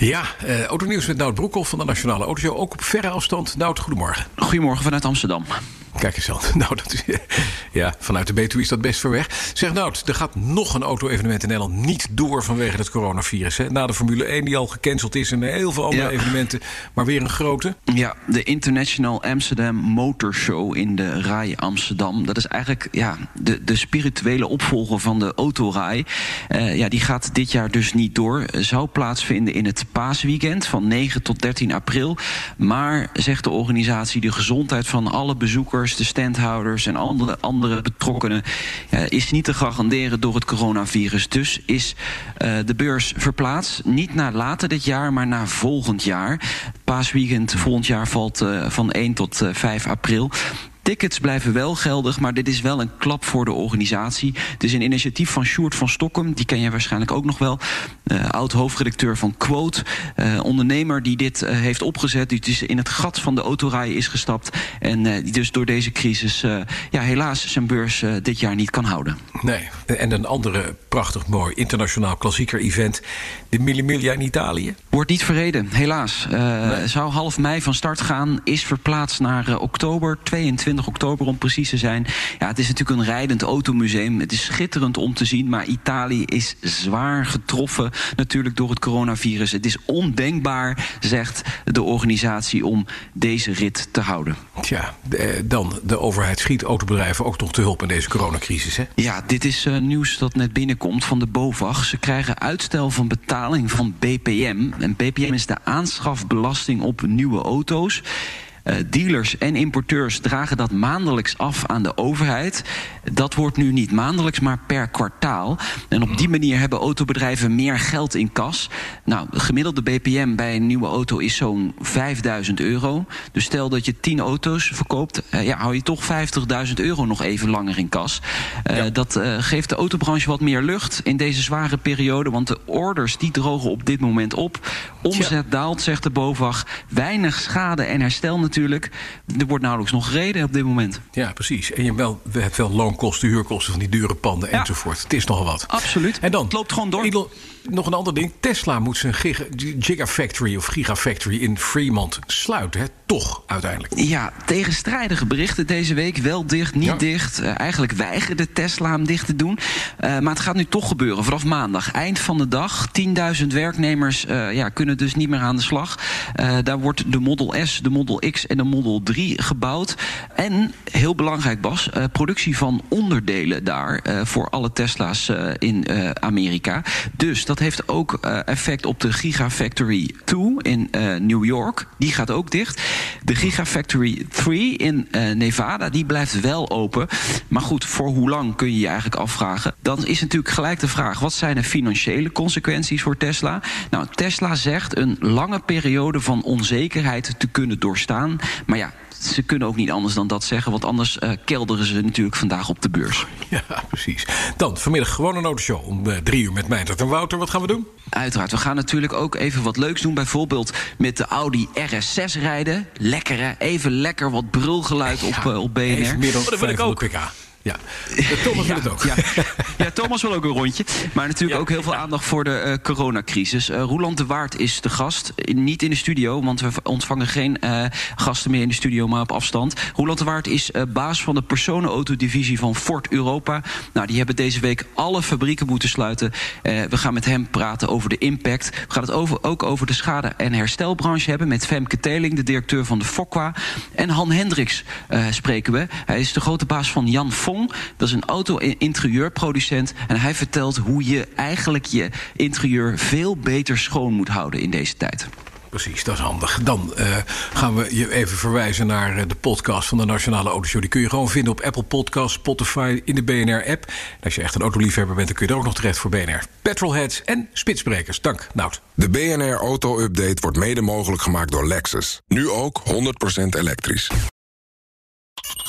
Ja, uh, autonieuws met Nout Broekhoff van de Nationale Autoshow. Ook op verre afstand. Nout, goedemorgen. Goedemorgen vanuit Amsterdam. Kijk eens aan. Nou, dat is, ja, vanuit de Betuwe is dat best ver weg. Zeg nou, er gaat nog een auto-evenement in Nederland niet door vanwege het coronavirus. Hè? Na de Formule 1 die al gecanceld is en heel veel andere evenementen. Maar weer een grote. Ja, de International Amsterdam Motor Show in de RAI Amsterdam. Dat is eigenlijk ja, de, de spirituele opvolger van de Autorij. Uh, ja, die gaat dit jaar dus niet door. Zou plaatsvinden in het paasweekend van 9 tot 13 april. Maar, zegt de organisatie, de gezondheid van alle bezoekers de standhouders en andere, andere betrokkenen is niet te garanderen door het coronavirus. Dus is uh, de beurs verplaatst. Niet naar later dit jaar, maar naar volgend jaar. Paasweekend volgend jaar valt uh, van 1 tot 5 april. Tickets blijven wel geldig, maar dit is wel een klap voor de organisatie. Het is een initiatief van Sjoerd van Stokkem, die ken jij waarschijnlijk ook nog wel. Uh, oud-hoofdredacteur van Quote. Uh, ondernemer die dit uh, heeft opgezet, die dus in het gat van de autorij is gestapt. En die dus door deze crisis ja, helaas zijn beurs dit jaar niet kan houden. Nee, en een andere prachtig mooi internationaal klassieker event. De Mille Miglia in Italië. Wordt niet verreden, helaas. Nee. Zou half mei van start gaan, is verplaatst naar oktober 22 oktober om precies te zijn. Ja, het is natuurlijk een rijdend automuseum. Het is schitterend om te zien, maar Italië is zwaar getroffen natuurlijk door het coronavirus. Het is ondenkbaar, zegt de organisatie, om deze rit te houden. Tja, dan de overheid schiet autobedrijven ook nog te hulp in deze coronacrisis, hè? Ja, dit is uh, nieuws dat net binnenkomt van de BOVAG. Ze krijgen uitstel van betaling van BPM. En BPM is de aanschafbelasting op nieuwe auto's. Uh, dealers en importeurs dragen dat maandelijks af aan de overheid. Dat wordt nu niet maandelijks, maar per kwartaal. En op die manier hebben autobedrijven meer geld in kas. Nou, de gemiddelde BPM bij een nieuwe auto is zo'n 5000 euro. Dus stel dat je 10 auto's verkoopt, uh, ja, hou je toch 50.000 euro nog even langer in kas. Uh, ja. Dat geeft de autobranche wat meer lucht in deze zware periode. Want de orders die drogen op dit moment op. Omzet ja. daalt, zegt de BOVAG. Weinig schade en herstel natuurlijk. Er wordt nauwelijks nog gereden op dit moment. Ja, precies. En je hebt wel, we wel loonkosten, huurkosten van die dure panden ja. enzovoort. Het is nogal wat. Absoluut. En dan het loopt gewoon door. Edel, nog een ander ding. Tesla moet zijn giga, gigafactory of gigafactory in Fremont sluiten. Hè? Toch, uiteindelijk. Ja, tegenstrijdige berichten deze week. Wel dicht, niet ja. dicht. Uh, eigenlijk weigerde Tesla hem dicht te doen. Uh, maar het gaat nu toch gebeuren. Vanaf maandag, eind van de dag. 10.000 werknemers uh, ja, kunnen dus niet meer aan de slag. daar wordt de Model S, de Model X en de Model 3 gebouwd. En, heel belangrijk Bas, productie van onderdelen daar... voor alle Tesla's in Amerika. Dus dat heeft ook effect op de Gigafactory 2 in New York. Die gaat ook dicht. De Gigafactory 3 in Nevada, die blijft wel open. Maar goed, voor hoe lang kun je je eigenlijk afvragen? Dan is natuurlijk gelijk de vraag: wat zijn de financiële consequenties voor Tesla? Nou, Tesla zegt een lange periode van onzekerheid te kunnen doorstaan. Maar ja, ze kunnen ook niet anders dan dat zeggen, want anders uh, kelderen ze natuurlijk vandaag op de beurs. Ja, precies. Dan vanmiddag gewoon een autoshow om uh, drie uur met Meintert en Wouter. Wat gaan we doen? Uiteraard. We gaan natuurlijk ook even wat leuks doen. Bijvoorbeeld met de Audi RS6 rijden. Lekker hè? Even lekker wat brulgeluid op, uh, op BNR. Even meer dan oh, dat wil ik ook. pk. Ja, Thomas wil ja, het ook. Ja. ja, Thomas wil ook een rondje. Maar natuurlijk ja, ook heel veel aandacht voor de uh, coronacrisis. Uh, Roeland de Waard is de gast. Niet in de studio, want we ontvangen geen uh, gasten meer in de studio, maar op afstand. Roeland de Waard is baas van de personenautodivisie van Ford Europa. Nou, die hebben deze week alle fabrieken moeten sluiten. we gaan met hem praten over de impact. We gaan het over, ook over de schade- en herstelbranche hebben... met Femke Teling, de directeur van de Fokwa. En Han Hendricks spreken we. Hij is de grote baas van Jan Dat is een auto-interieurproducent. En hij vertelt hoe je eigenlijk je interieur veel beter schoon moet houden in deze tijd. Precies, dat is handig. Dan uh, gaan we je even verwijzen naar de podcast van de Nationale Autoshow. Die kun je gewoon vinden op Apple Podcasts, Spotify, in de BNR-app. Als je echt een autoliefhebber bent, dan kun je er ook nog terecht voor BNR. Petrolheads en spitsbrekers. Dank, Nout. De BNR Auto-update wordt mede mogelijk gemaakt door Lexus. Nu ook 100% elektrisch.